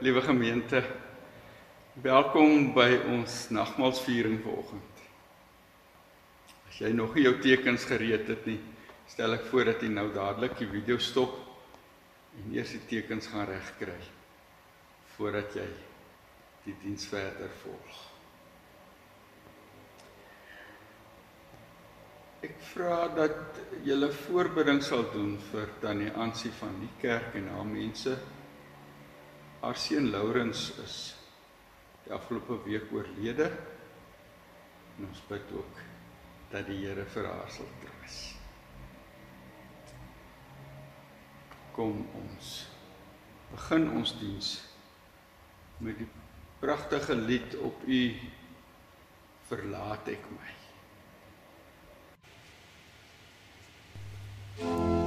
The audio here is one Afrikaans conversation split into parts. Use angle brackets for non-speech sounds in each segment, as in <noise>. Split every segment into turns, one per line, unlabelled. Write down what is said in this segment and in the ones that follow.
Liewe gemeente. Welkom by ons nagmaalsviering vanoggend. As jy nog nie jou tekens gereed het nie, stel ek voor dat jy nou dadelik die video stop en eers die tekens gaan regkry voordat jy die diens verder volg. Ek vra dat jy 'n voorbidding sal doen vir tannie Ansie van die kerk en haar mense haar seun Lourens is die afgelope week oorlede. En ons bid ook dat die Here vir haar sal troos. Kom ons begin ons diens met die pragtige lied op u verlaat ek my.
Thank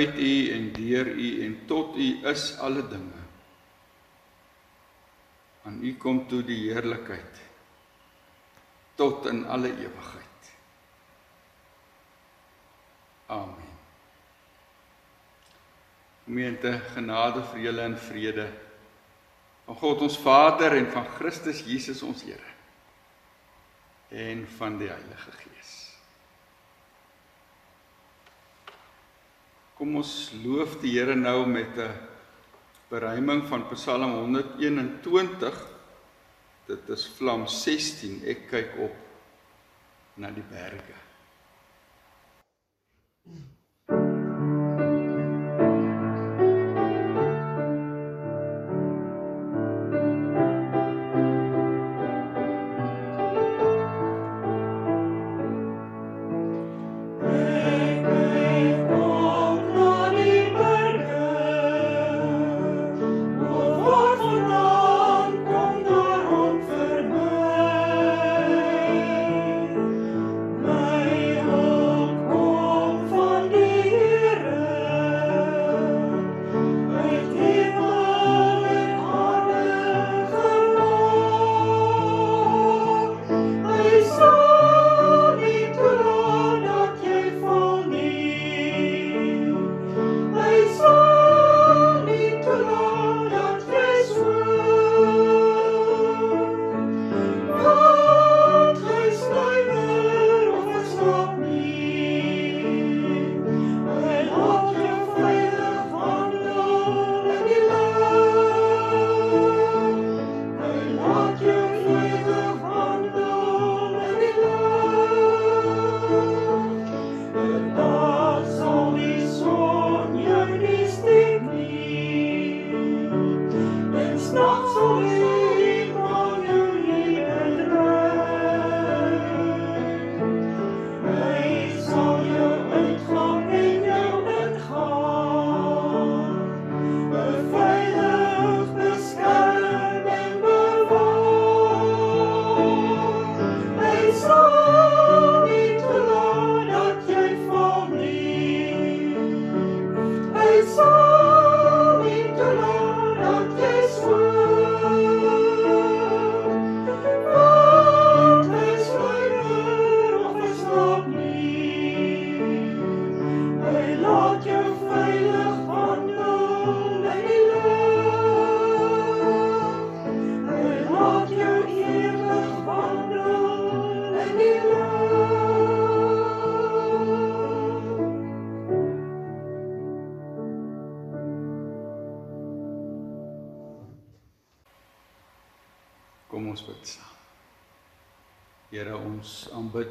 Uit U en deur U en tot U is alle dinge. Aan U kom toe die heerlikheid tot in alle ewigheid. Amen. Gemeente, genade vir julle en vrede van God ons Vader en van Christus Jesus ons Here en van die Heilige Gees. Kom ons loof die Here nou met 'n beruiming van Psalm 121. Dit is Vlam 16. Ek kyk op na die berge.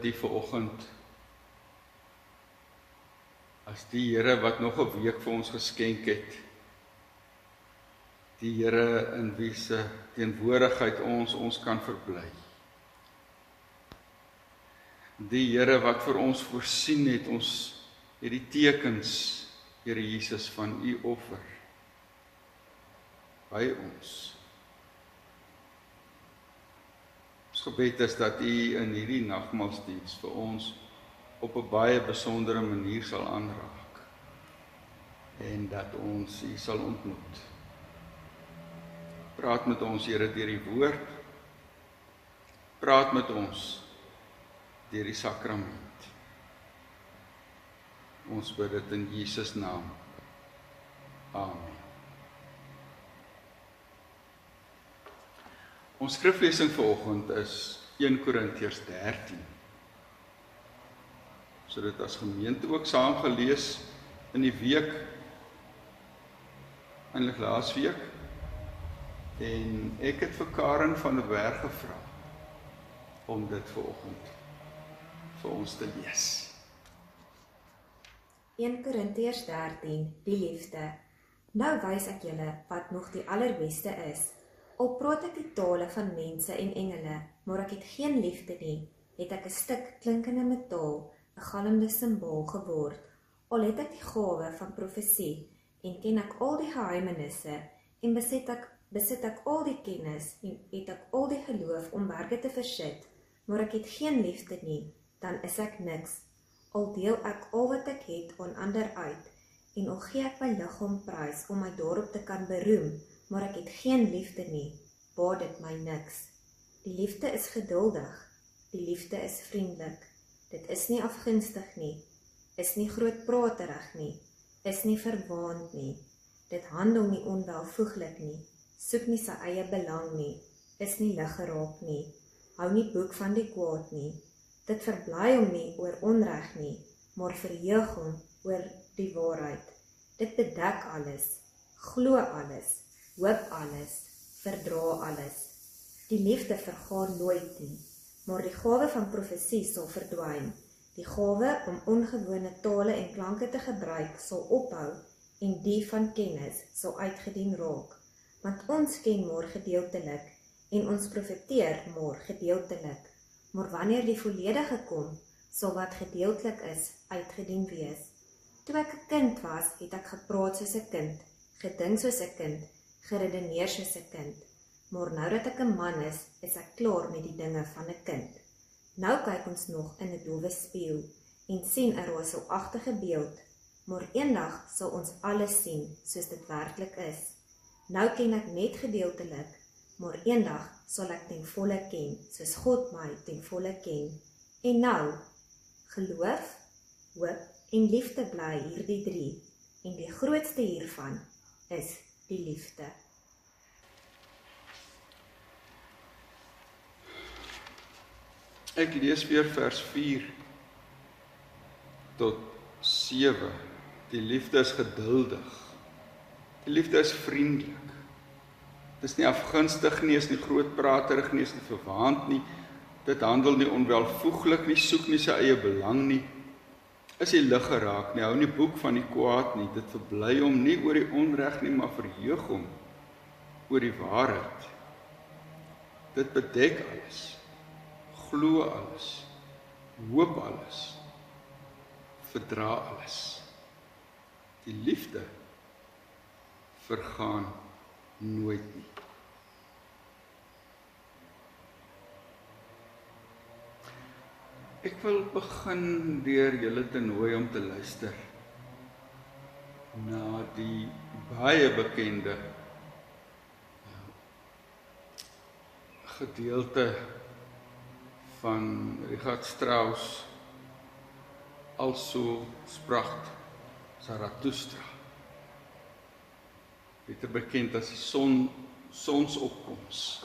Die vanoggend as die Here wat nog 'n week vir ons geskenk het. Die Here in wie se teenwoordigheid ons ons kan verbly. Die Here wat vir ons voorsien het ons hierdie tekens Here Jesus van u offer by ons. Ons gebed is dat U in hierdie nagmaalsdiens vir ons op 'n baie besondere manier sal aanraak en dat ons U sal ontmoet. Praat met ons Here deur die woord. Praat met ons deur die sakrament. Ons bid dit in Jesus naam. Amen. Ons skriflesing vir oggend is 1 Korintiërs 13. So dit as gemeente ook saam gelees in die week eintlik laas week en ek het vir Karen van der Berg gevra om dit vir oggend vir ons te lees.
1 Korintiërs 13 Die liefde. Nou wys ek julle wat nog die allerbeste is. Al praat ek die tale van mense en engele, maar ek het geen liefde nie, het ek 'n stuk klinkende metaal, 'n galmende simbool geword. Al het ek die gawe van profesie en ken ek al die geheimenisse en besit ek besit ek al die kennis en het ek al die geloof om berge te versit, maar ek het geen liefde nie, dan is ek niks. Al deel ek al wat ek het aan ander uit en al gee ek my liggaam prys om my daarop te kan beroem, maar ek het geen liefde nie, baat dit my niks. Die liefde is geduldig. Die liefde is vriendelik. Dit is nie afgunstig nie. Is nie grootpraterig nie. Is nie verwaand nie. Dit handel nie onwelvoeglik nie. Soek nie sy eie belang nie. Is nie lig geraak nie. Hou nie boek van die kwaad nie. Dit verbly hom nie oor onreg nie, maar verheug hom oor die waarheid. Dit bedek alles, glo alles, hoop alles, verdra alles. Die liefde vergaan nooit nie, maar die gawe van profesie sal verdwyn. Die gawe om ongewone tale en klanke te gebruik sal ophou en die van kennis sal uitgedien raak. Want ons ken maar gedeeltelik en ons profeteer maar gedeeltelik. Maar wanneer die volledige kom, sal wat gedeeltelik is uitgedien wees. Toe ek 'n kind was, het ek gepraat soos 'n kind, gedink soos 'n kind, geredeneer soos 'n kind. Maar nou dat ek 'n man is, is ek klaar met die dinge van 'n kind. Nou kyk ons nog in 'n dowwe spieël en sien 'n rooselagtige beeld, maar eendag sal ons alles sien soos dit werklik is. Nou ken ek net gedeeltelik, maar eendag sal ek ten volle ken, soos God my ten volle ken. En nou, geloof, hoop en liefde bly hierdie drie, en die grootste hiervan is die liefde.
Ek lees weer vers 4 tot 7. Die liefde is geduldig. Die liefde is vriendelik. Dit is nie afgunstig nie, is nie grootpraterig nie, is nie verwaand nie. Dit handel nie onwelvoeglik nie, soek nie sy eie belang nie. Is nie lig geraak nie, hou nie boek van die kwaad nie. Dit verbly hom nie oor die onreg nie, maar verheug hom oor die waarheid. Dit bedek alles glo alles, hoop alles, verdra alles. Die liefde vergaan nooit nie. Ek wil begin deur julle te nooi om te luister na die baie bekende gedeelte van Richard Strauss also sprach Zarathustra. Dit is bekend as die son sonsopkoms.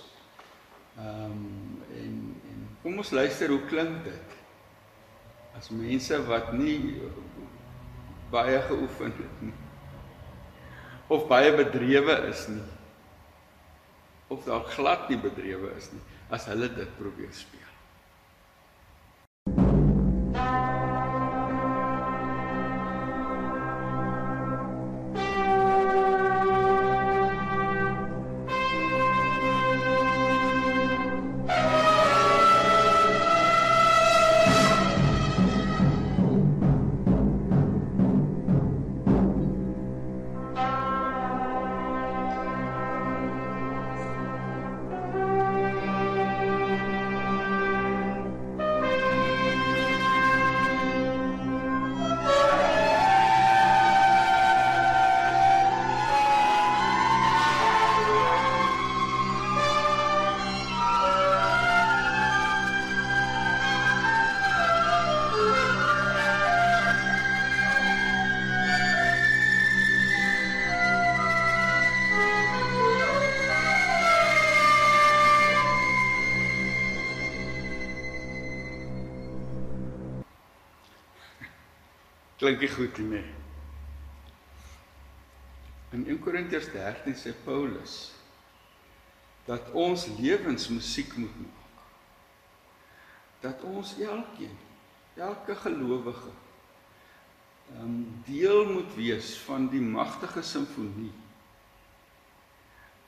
Ehm um, en en kom ons luister hoe klink dit? As mense wat nie baie geoefen het nie of baie bedrewe is nie of dalk glad nie bedrewe is nie as hulle dit probeer speel. Klinkie goed nie. In 1 Korintiërs 13 sê Paulus dat ons lewens musiek moet maak. Dat ons elkeen, elke gelowige um deel moet wees van die magtige simfonie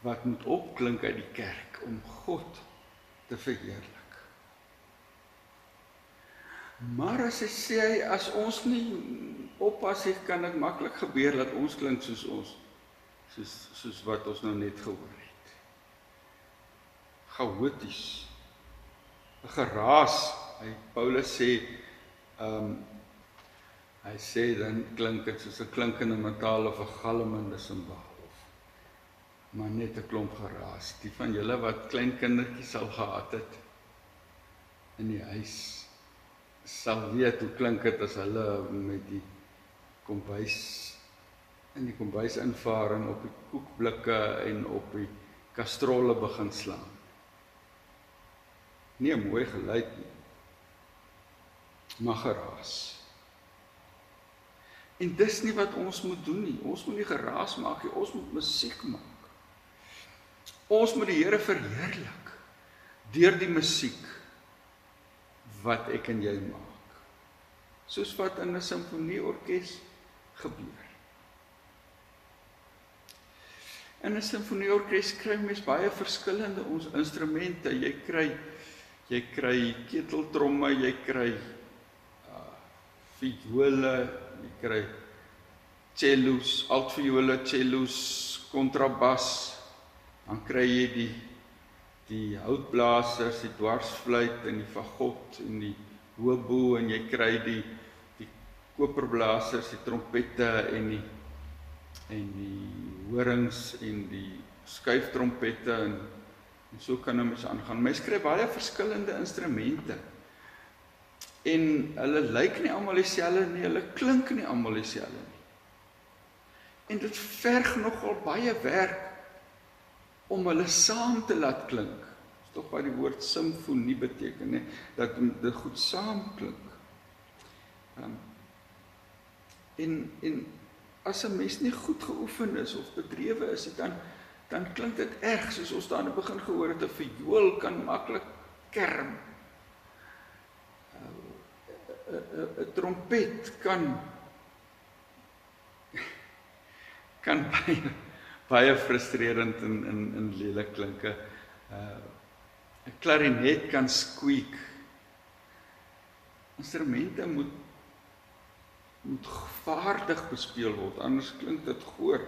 wat moet opklink uit die kerk om God te verheerlik. Maar as hy sê as ons nie oppas nie, kan dit maklik gebeur dat ons klink soos ons soos soos wat ons nou net gehoor het. Chaoties. 'n geraas. Hy Paulus sê ehm um, hy sê dan klink dit soos 'n klinkende metaal of 'n galmende simbaal of maar net 'n klomp geraas. Die van julle wat klein kindertjies sal gehad het in die huis sal weet hoe klink dit as hulle met die kombuis in die kombuis invaring op die koekblikke en op die kastrolle begin slaan. Nie 'n mooi geluid nie. Maar geraas. En dis nie wat ons moet doen nie. Ons moet nie geraas maak nie. Ons moet musiek maak. Ons moet die Here verheerlik deur die musiek wat ek en jy maak. Soos wat in 'n simfonieorkes gebeur. In 'n simfonieorkes kry mens baie verskillende ons instrumente. Jy kry jy kry keteltromme, jy kry uh viole, jy kry cellos, altviole, cellos, kontrabas. Dan kry jy die die houtblasers, die dwarsfluit en die fagot en die hobo en jy kry die die koperblasers, die trompette en die en die horings en die skuiftrompette en en so kan ons aangaan. Mens kry baie verskillende instrumente. En hulle lyk nie almal dieselfde nie, hulle klink nie almal dieselfde nie. En dit verg nogal baie werk om hulle saam te laat klink. Dis tog wat die woord simfonie beteken, hè, dat dit goed saam klink. Um, en en as 'n mens nie goed geoefen is of bedrewe is, dan dan klink dit erg soos ons daar in die begin gehoor het 'n viool kan maklik kerm. 'n 'n trompet kan <laughs> kan baie baie frustrerend en in in lelik klinke. Uh 'n klarinet kan squeak. Instrumente moet moet vaardig bespeel word anders klink dit goor.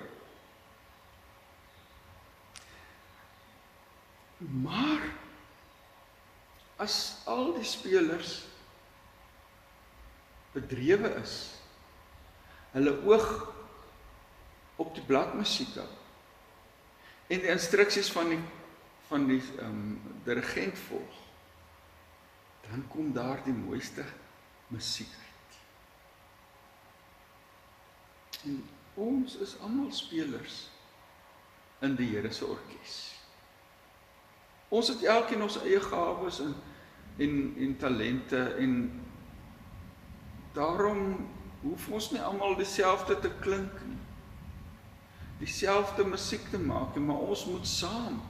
Maar as al die spelers bedrewe is, hulle oog op die bladmusiek hou en die instruksies van die van die ehm um, dirigent volg dan kom daar die mooiste musiek uit. En ons is almal spelers in die Here se orkes. Ons het elkeen ons eie gawes en en en talente en daarom hoef ons nie almal dieselfde te klink nie dieselfde musiek te maak, maar ons moet saam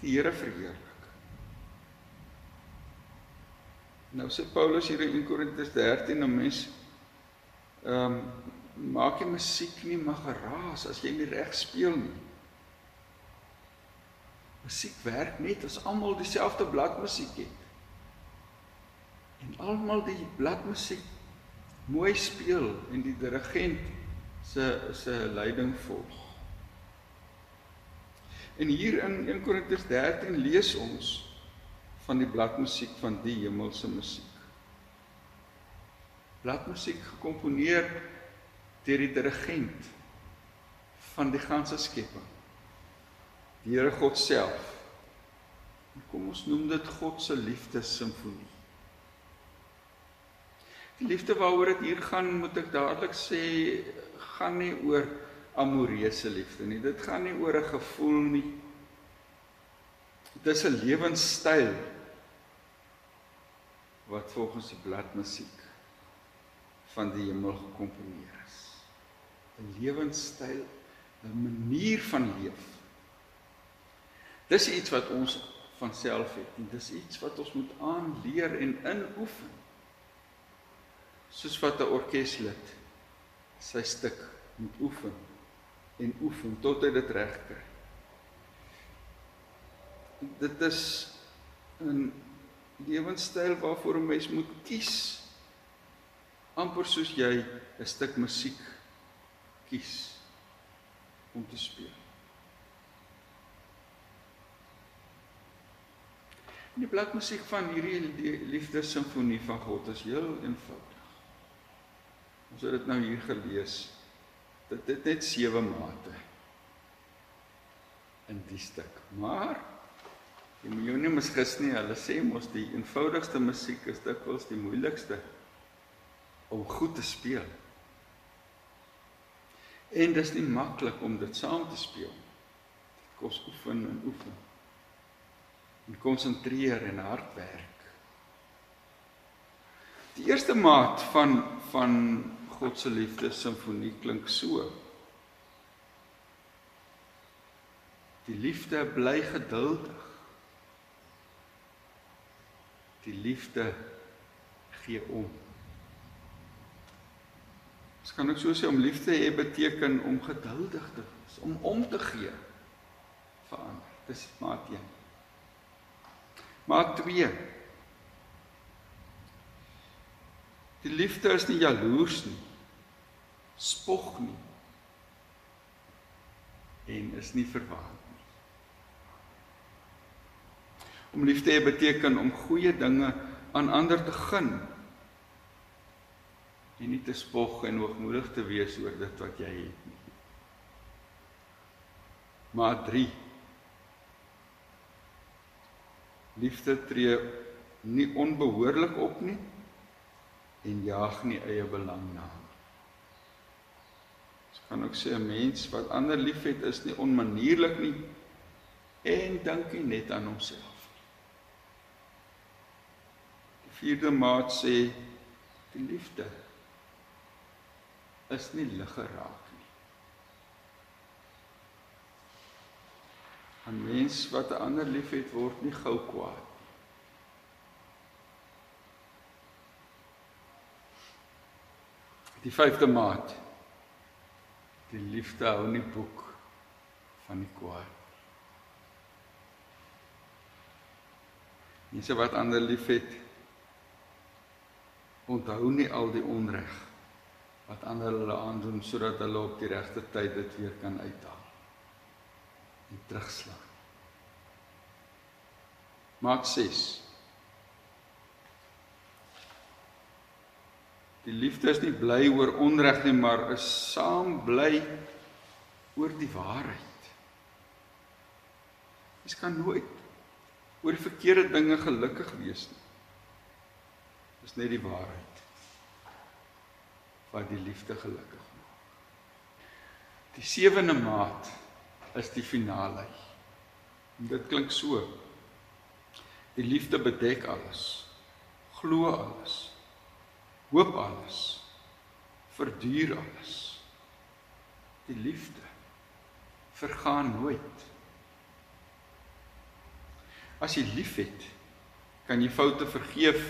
die Here verheerlik. Nou sê Paulus hier in Korintiërs 13 'n mens ehm um, maak jy musiek nie maar geraas as jy nie reg speel nie. Musiek werk net as almal dieselfde bladmusiek het. En almal die bladmusiek mooi speel en die dirigent se se leiding volg. En hier in 1 Korintiërs 13 lees ons van die bladmusiek van die hemelse musiek. Bladmusiek gekomponeer deur die dirigent van die ganse skepping. Die Here God self. Kom ons noem dit God se liefdessimfonie. Die liefde waaroor dit hier gaan, moet ek dadelik sê, gaan nie oor amoreuse liefde nie. Dit gaan nie oor 'n gevoel nie. Dit is 'n lewenstyl wat volgens die bladmusiek van die hemel gekomponeer is. 'n Lewenstyl, 'n manier van leef. Dis iets wat ons van self het en dis iets wat ons moet aanleer en inoefen soos wat 'n orkeslid sy stuk moet oefen en oefen tot hy dit reg kry. Dit is 'n lewenstyl waarvoor 'n mens moet kies amper soos jy 'n stuk musiek kies om te speel. Die bladmusiek van hierdie liefdessimfonie van God is heel eenvoudig. Ons het dit nou hier gelees. Dit het net sewe mate in die stuk. Maar jy moet jou nie misgis nie. Hulle sê mos die eenvoudigste musiek is dikwels die moeilikste om goed te speel. En dit is nie maklik om dit saam te speel. Dit kos oefen en oefen. En konsentreer en hard werk. Die eerste maat van van God se liefde simfonie klink so. Die liefde bly geduldig. Die liefde gee om. Dit kan ook so sê om liefde hê beteken om geduldig te wees, om om te gee vir ander. Dis maat 1. Maat 2. Die liefde is nie jaloers nie. Spog nie. En is nie verwaand nie. Om lief te hê beteken om goeie dinge aan ander te gun en nie te spog en hoogmoedig te wees oor dit wat jy het nie. Maar 3 Liefde tree nie onbehoorlik op nie en jaag nie eie belang na. Kan ook sê 'n mens wat ander liefhet is nie onmanierlik nie en dink nie net aan homself nie. Die vierde maat sê die liefde is nie lig geraak nie. 'n Mens wat 'n ander liefhet word nie gou kwaad. Die vyfde maat. Die liefde hou nie boek van die kwaad. Mense wat ander liefhet onthou nie al die onreg wat ander hulle aandoen sodat hulle op die regte tyd dit weer kan uithaal en terugslaan. Maak 6. Die liefde is nie bly oor onreg nie, maar is saam bly oor die waarheid. Jy kan nooit oor die verkeerde dinge gelukkig wees nie. Dis net die waarheid wat die liefde gelukkig maak. Die sewende maat is die finale. En dit klink so. Die liefde bedek alles. Glo alles. Hoop alles. Verduur alles. Die liefde vergaan nooit. As jy liefhet, kan jy foute vergeef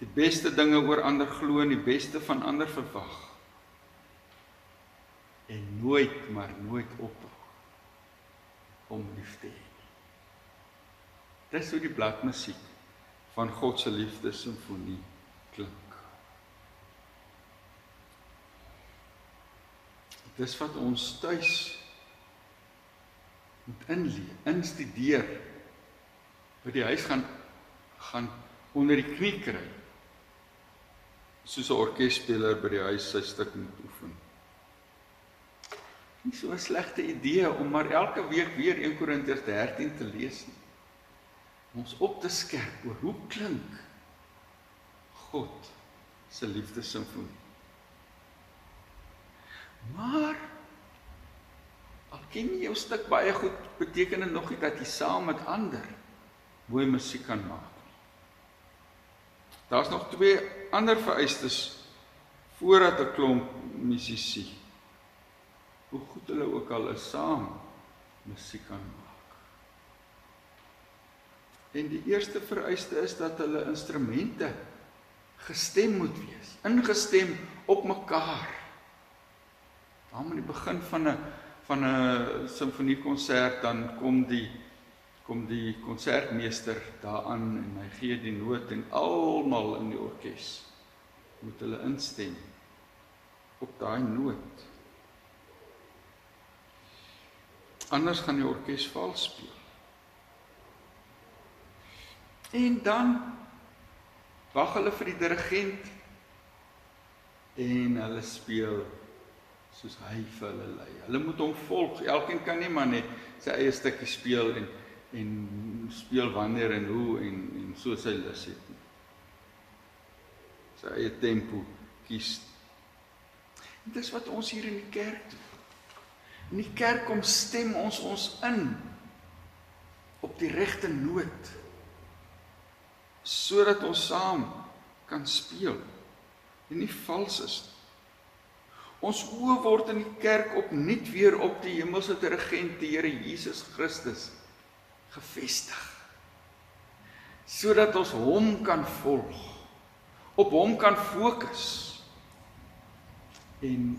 die beste dinge oor ander glo en die beste van ander verwag en nooit maar nooit ophou om lief te hê. Dis hoe die bladmusiek van God se liefde simfonie klink. Dis wat ons tuis moet inleef, instudeer. By die huis gaan gaan onder die knie kry soos 'n orkesspeler by die huis sy stuk moet oefen. Nie so 'n slegte idee om maar elke week weer 1 Korintiërs 13 te lees nie. Om ons op te skerp oor hoe klink God se liefdesimfonie. Maar al ken jy jou stuk baie goed, beteken dit nog nie dat jy saam met ander mooi musiek kan maak. Daar's nog twee ander vereistes voordat 'n klomp musisi hoe goed hulle ook al is saam musiek kan maak. En die eerste vereiste is dat hulle instrumente gestem moet wees, ingestem op mekaar. Dan aan die begin van 'n van 'n simfoniekonsert dan kom die kom die konsertmeester daaraan en hy gee die noot en almal in die orkes moet hulle instem op daai noot. Anders gaan die orkes vals speel. En dan wag hulle vir die dirigent en hulle speel soos hy vir hulle lei. Hulle moet hom volg. Elkeen kan nie maar net sy eie stukkie speel en en speel wanneer en hoe en en so sy lus het nie. Sy eie tempo kies. En dis wat ons hier in die kerk doen. In die kerk kom stem ons ons in op die regte noot sodat ons saam kan speel en nie vals is nie. Ons oë word in die kerk opnuut weer op die hemelse regent, die Here Jesus Christus gefestig. Sodat ons hom kan volg, op hom kan fokus en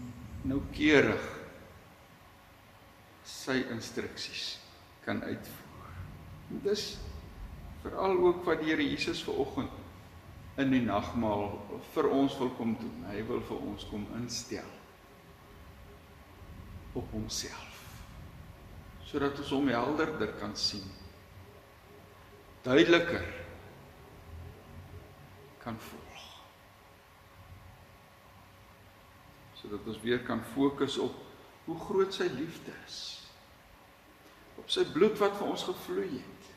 noukeurig sy instruksies kan uitvoer. En dis veral ook wat die Here Jesus ver oggend in die nagmaal vir ons wil kom doen. Hy wil vir ons kom instel op homself sodat ons hom helderder kan sien duideliker kan volg sodat ons weer kan fokus op hoe groot sy liefde is op sy bloed wat vir ons gevloei het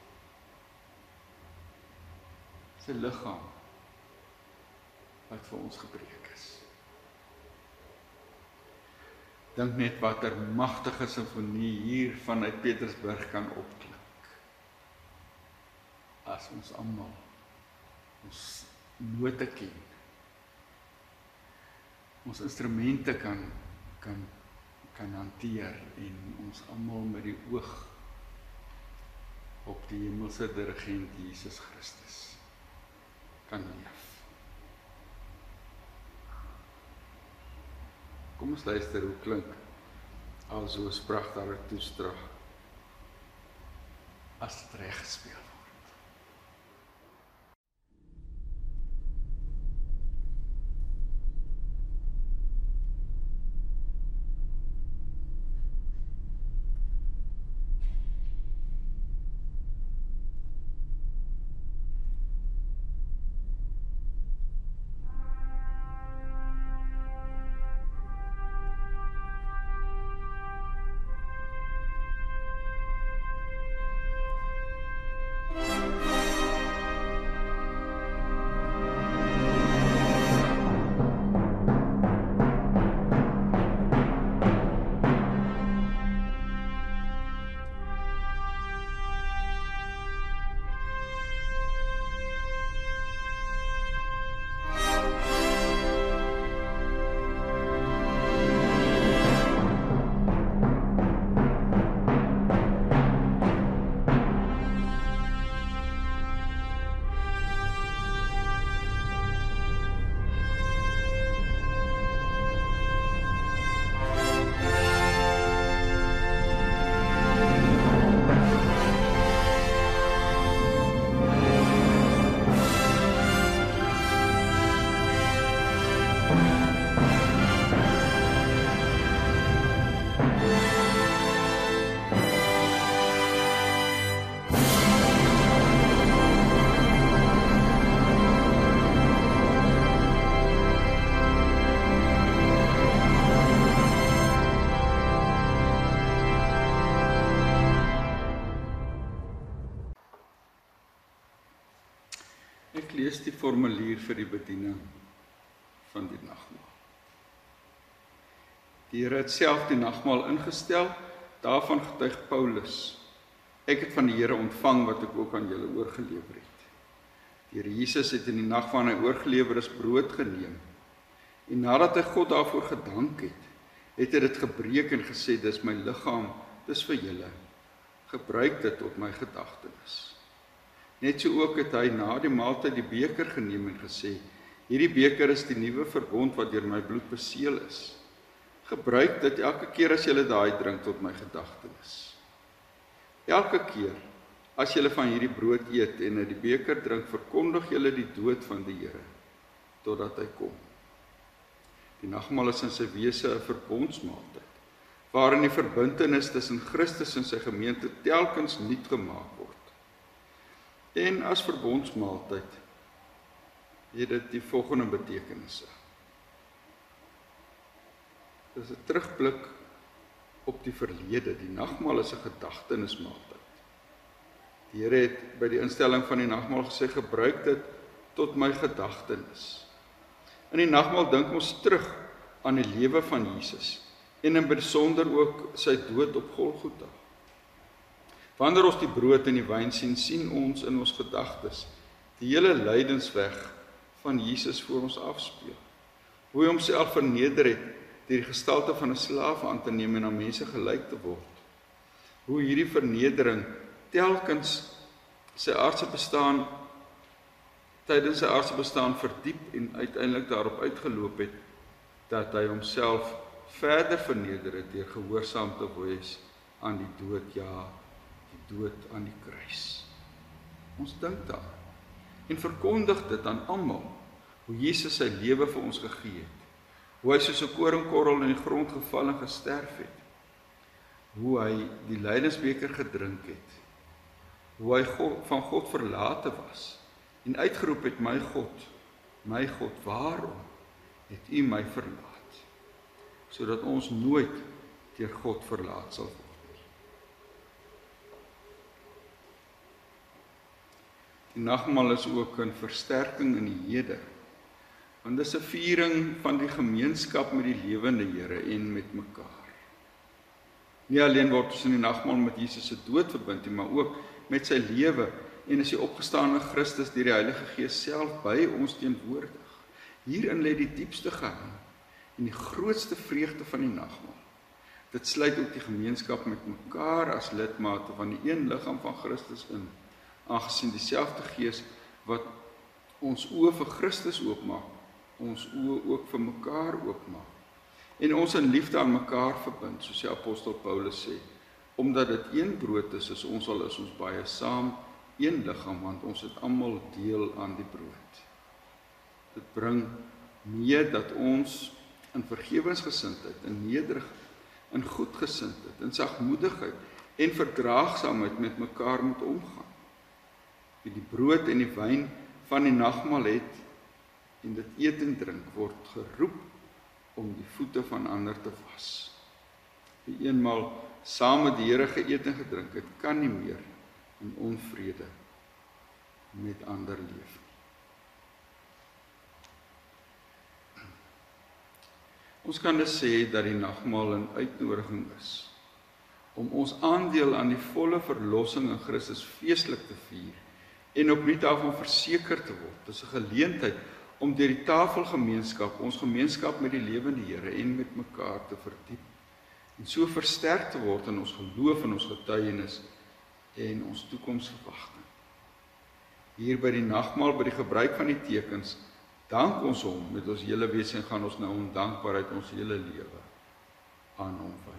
sy liggaam wat vir ons gebreek Dink net watter magtige simfonie hier vanuit Petersburg kan opklink. As ons almal ons note ken. Ons instrumente kan kan kan hanteer en ons almal met die oog op die hemelse dirigent Jesus Christus kan leef. Kom ons luister hoe klink al so 'n pragtige toestrag as dit reg gespeel formulier vir die bediening van die nagmaal. Die Here het self die nagmaal ingestel, daarvan getuig Paulus. Ek het van die Here ontvang wat ek ook aan julle oorgelewer het. Die Here Jesus het in die nag van hy oorgelewer is brood geneem. En nadat hy God daarvoor gedank het, het hy dit gebreek en gesê dis my liggaam, dis vir julle. Gebruik dit op my gedagtenis. Net so ook het hy na die maaltyd die beker geneem en gesê: Hierdie beker is die nuwe verbond wat deur my bloed beseël is. Gebruik dit elke keer as jy daai drink tot my gedagtenis. Elke keer as jy van hierdie brood eet en uit die beker drink, verkondig jy die dood van die Here totdat hy kom. Die nagmaal is in sy wese 'n verbondsmaaltyd waarin die verbintenis tussen Christus en sy gemeente telkens nuut gemaak word. En as verbondsmaaltyd het dit die volgende betekenisse. Dit is 'n terugblik op die verlede. Die nagmaal is 'n gedagtenismaaltyd. Die Here het by die instelling van die nagmaal gesê gebruik dit tot my gedagtenis. In die nagmaal dink ons terug aan die lewe van Jesus en in besonder ook sy dood op Golgotha. Wanneer ons die brood en die wyn sien, sien ons in ons gedagtes die hele lydensweg van Jesus voor ons afspeel. Hoe hy homself verneder het deur die gestalte van 'n slaaf aan te neem en aan mense gelyk te word. Hoe hierdie vernedering telkens sy aardse bestaan tydens sy aardse bestaan verdiep en uiteindelik daarop uitgeloop het dat hy homself verder verneder het deur gehoorsaam te wees aan die dood ja dood aan die kruis. Ons dink daar en verkondig dit aan almal hoe Jesus sy lewe vir ons gegee het. Hoe hy soos 'n koringkorrel in die grond geval en gesterf het. Hoe hy die lydensbeker gedrink het. Hoe hy God, van God verlate was en uitgeroep het my God, my God, waarom het U my verlaat? Sodat ons nooit deur God verlaat sal word. Die nagmaal is ook 'n versterking in die hede. Want dis 'n viering van die gemeenskap met die lewende Here en met mekaar. Nie alleen word ons in die nagmaal met Jesus se dood verbind nie, maar ook met sy lewe en is die opgestane Christus deur die Heilige Gees self by ons teenwoordig. Hierin lê die diepste geheim en die grootste vreugde van die nagmaal. Dit sluit ook die gemeenskap met mekaar as lidmate van die een liggaam van Christus in aangesien dieselfde Gees wat ons oë vir Christus oopmaak, ons oë ook vir mekaar oopmaak. En ons in liefde aan mekaar verbind, soos die apostel Paulus sê, omdat dit een brood is, is ons al is ons baie saam een liggaam want ons het almal deel aan die brood. Dit bring mee dat ons in vergewensgesindheid, in nederigheid, in goedgesindheid, in sagmoedigheid en verdraagsaamheid met mekaar moet omgaan wie die brood en die wyn van die nagmaal het en dit eet en drink word geroep om die voete van ander te was. Wie eenmal saam met die Here geëet en gedrink het, kan nie meer in onvrede met ander leef nie. Ons kan dus sê dat die nagmaal 'n uitnodiging is om ons aandeel aan die volle verlossing in Christus feestelik te vier en opnuut daarvan verseker te word. Dis 'n geleentheid om deur die tafelgemeenskap ons gemeenskap met die lewende Here en met mekaar te verdiep en so versterk te word in ons geloof en ons getuienis en ons toekomsverwagting. Hier by die nagmaal by die gebruik van die tekens dank ons hom met ons hele wese en gaan ons nou om dankbaarheid ons hele lewe aan hom wy.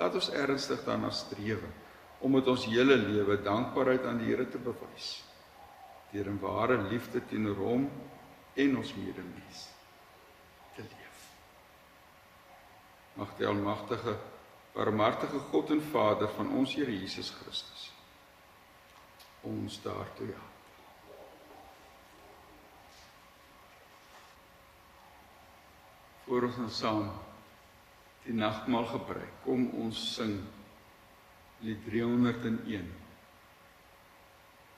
Laat ons ernstig daarna streef om met ons hele lewe dankbaarheid aan die Here te bewys deur in ware liefde teenoor hom en ons medemens te leef. Mag die almagtige barmhartige God en Vader van ons Here Jesus Christus ons daartoe help. Voor ons saam die nagmaal gebruik, kom ons sing die 301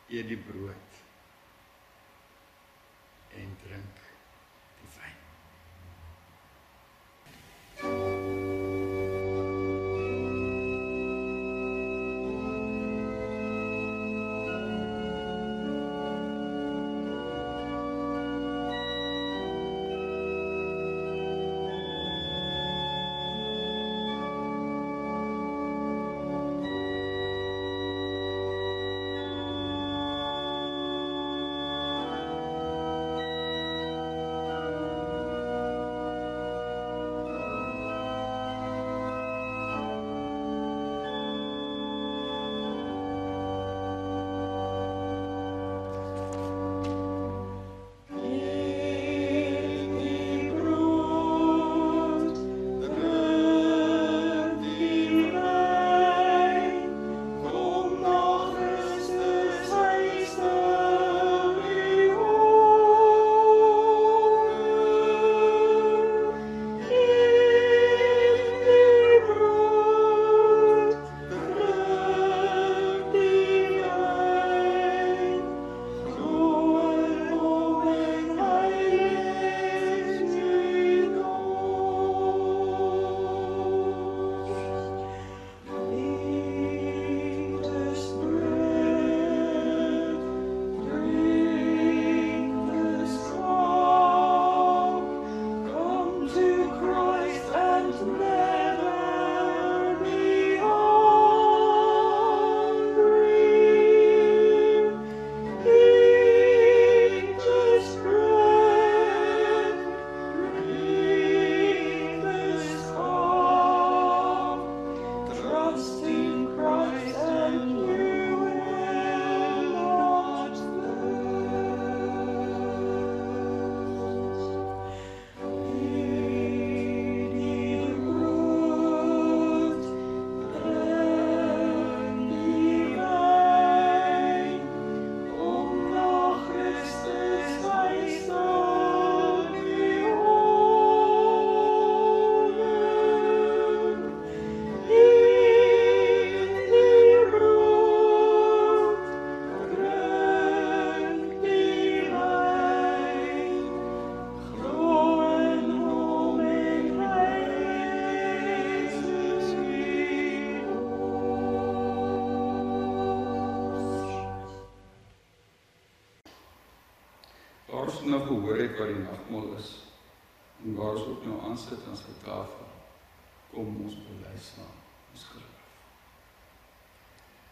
eet die brood en drink die wyn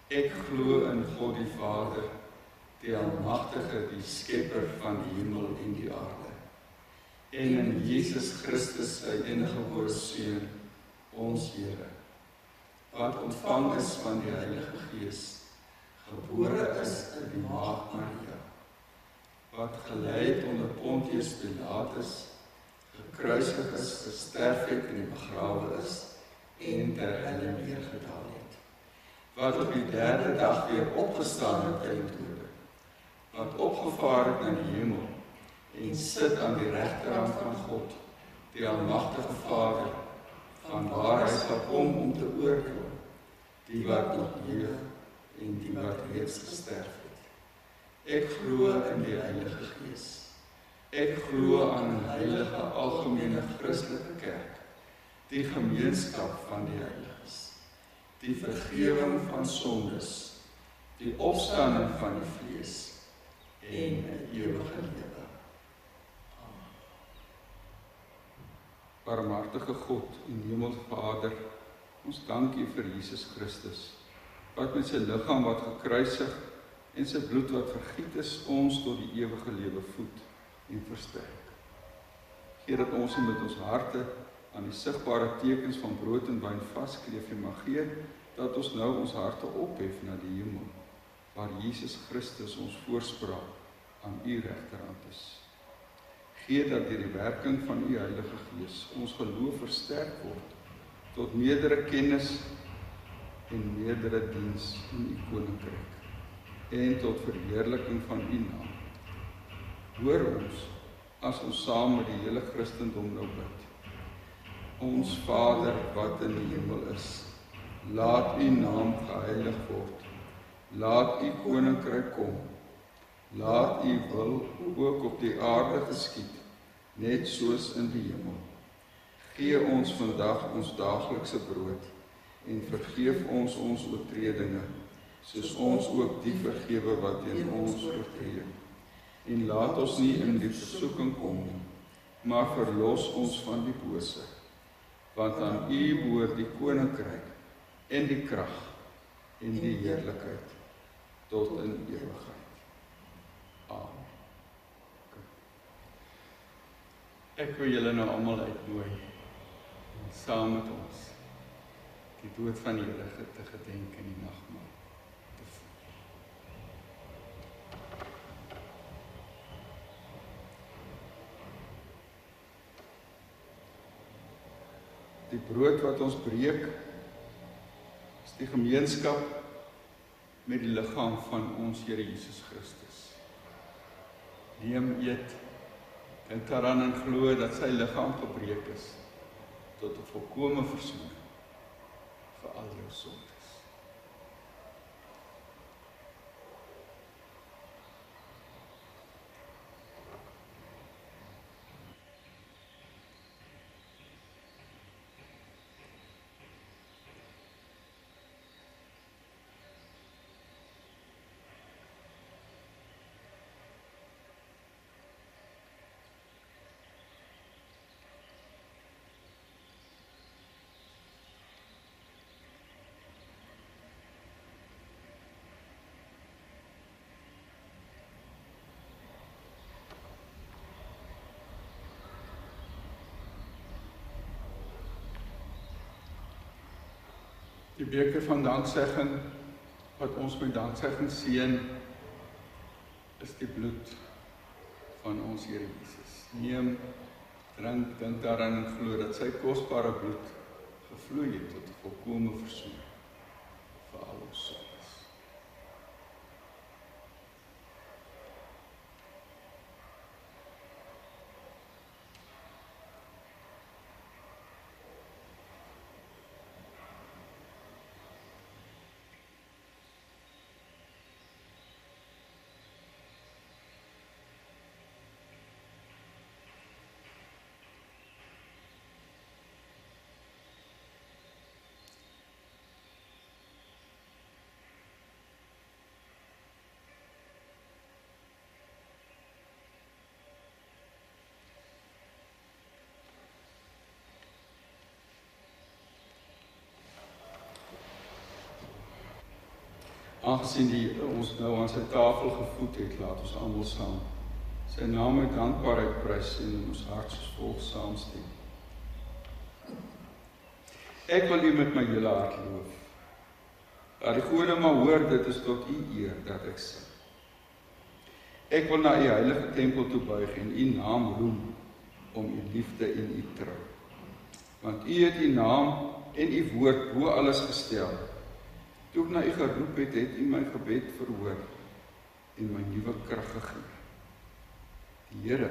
Ek glo in God die Vader, die almagtige, die skepper van die hemel en die aarde. En in Jesus Christus, sy enige gebore seun, ons Here, wat ontvang is van die Heilige Gees, gebore is uit die maagd Maria, wat gelei het onder Pontius Pilatus, gekruisig is, gesterf het en begrawe is en ter helle neergedaal het. Wat op die derde dag weer opgestaan het uit die dode, wat opgevaar het na die hemel en sit aan die regterhand van God, die almagtige Vader, van waar hy sal kom om te oordeel die wat nog leef en die wat reeds gesterf het. Ek glo in die Heilige Gees. Ek glo aan 'n heilige algemene Christelike kerk, die gemeenskap van die heiliges, die vergifnis van sondes, die opstanding van die vlees en 'n ewige lewe. Barmhartige God en Hemelse Vader, ons dank U vir Jesus Christus wat met sy liggaam wat gekruisig en sy bloed wat vergiet is ons tot die ewige lewe voed en versterk. Geer dat ons met ons harte aan die sigbare tekens van brood en wyn vaskleef en mag gee dat ons nou ons harte ophef na die hemel waar Jesus Christus ons voorspraak aan U regterhand is gee dat deur die werking van u Heilige Gees ons geloof versterk word tot meerdere kennis en meerdere diens in u koninkryk en tot verheerliking van u naam. Hoor ons as ons saam met die hele Christendom nou bid. Ons Vader wat in die hemel is, laat u naam geheilig word. Laat u koninkryk kom. Laat u wil ook op die aarde geskied net soos in die hemel. Gee ons vandag ons daaglikse brood en vergeef ons ons oortredinge soos ons ook die vergewe wat teen ons oortree. En laat ons nie in die versoeking kom nie, maar verlos ons van die bose. Want aan U behoort die koninkryk en die krag en die heerlikheid tot in ewigheid. Amen. Ek wil julle nou almal uitnooi om saam met ons die dood van die Here te gedenk in die nagmaal. Brood wat ons breek is die gemeenskap met die liggaam van ons Here Jesus Christus. Neem eet en daaraan en glo dat sy liggaam gebreek is tot 'n volkomme verzoening vir al jou sonde. Die beker van danksegging wat ons met danksegging seën is die bloed van ons Here Jesus. Neem, drink, dink daaraan en glo dat sy kosbare bloed gevloei het tot volkomme verzoening vir al ons sonde. Aangesien die ons nou aan sy tafel gevoed het, laat ons almal saam sy naam met dankbaarheid prys en ons hart soos volg saamstem. Ek wil U met my hele hart loof. Dat die gode maar hoor dit is tot U eer dat ek sing. Ek wil na U heilige tempel toe buig en U naam roem om U liefde en U trou. Want U het U naam en U woord bo alles gestel. Toe ek na U geroep het, het U my gebed verhoor en my nuwe krag gegee. Die Here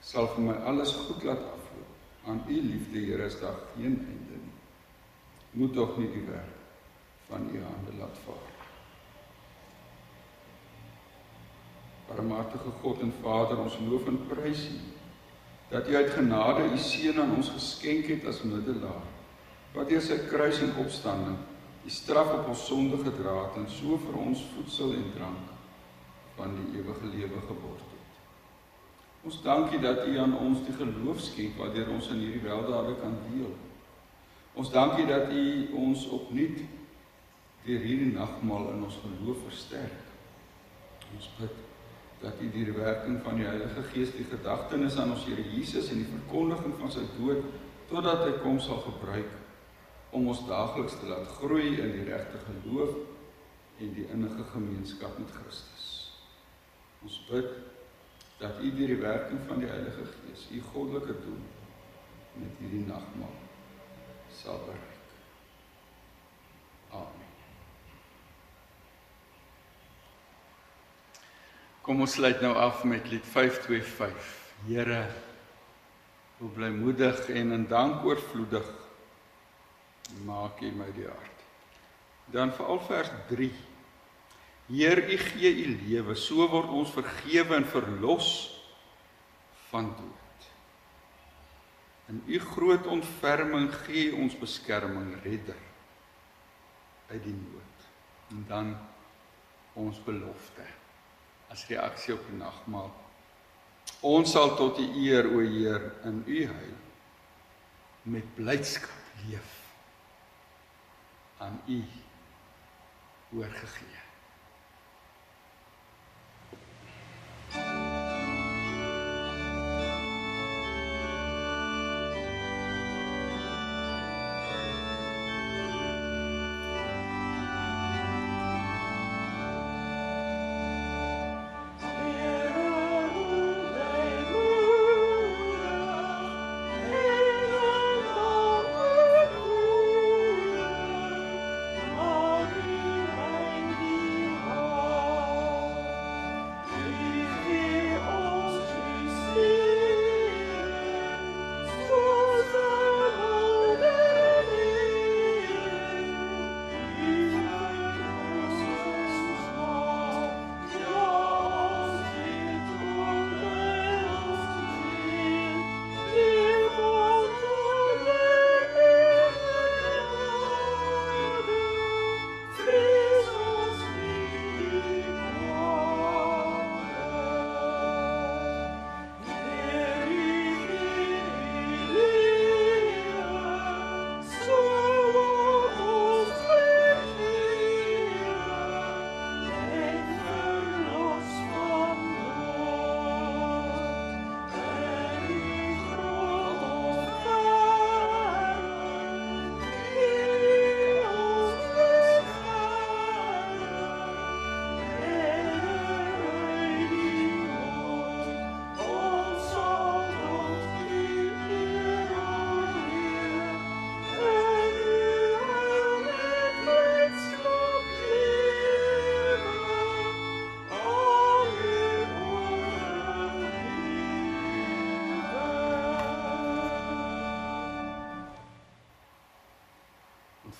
sal vir my alles goed laat afloop. Aan U liefde, Here, is daar geen einde nie. Moet tog nie die werk van U hande laat vaar. Barmhartige God en Vader, ons loof en prys U dat U uit genade U seun aan ons geskenk het as middelaar. Wat deur sy kruis en opstanding die straf op ons sonde gedra het en so vir ons voedsel en drank van die ewige lewe geword het. Ons dankie dat U aan ons die geloof skenk waardeur ons in hierdie weldade kan deel. Ons dankie dat U ons opnuut deur hierdie nagmaal in ons geloof versterk. Ons bid dat U deur die werking van die Heilige Gees die gedagtenis aan ons Here Jesus en die verkondiging van sy dood totdat hy kom sal gebruik om ons daagliks te laat groei in die regte geloof en die innige gemeenskap met Christus. Ons bid dat U deur die werking van die Heilige Gees U goddelike doel met hierdie nagmaal sal bereik. Amen. Kom ons sluit nou af met lied 525. Here, hoe blymoedig en in dank oorvloedig maak U my die hart. Dan veral vers 3. Heer, U gee U lewe, so word ons vergewe en verlos van dood. In U groot ontferming gee ons beskerming, redder uit die nood. En dan ons belofte as reaksie op die nagmaal. Ons sal tot U eer, o Heer, in U heil met blydskap leef aan U oorgegee.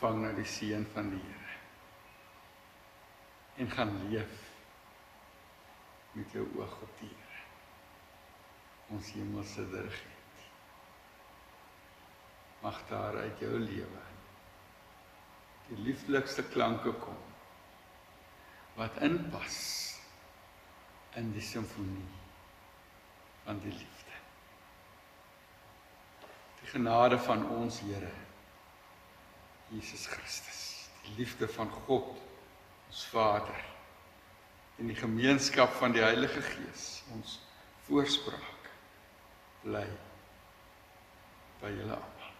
Ontvang nou die seën van die Here. En gaan leef met jou oog op die Here. Ons hemelse dirigent. Mag daar uit jou lewe die lieflikste klanke kom wat inpas in die simfonie van die liefde. Die genade van ons Here Jesus Christus, die liefde van God ons Vader en die gemeenskap van die Heilige Gees ons voorspraak bly by julle almal.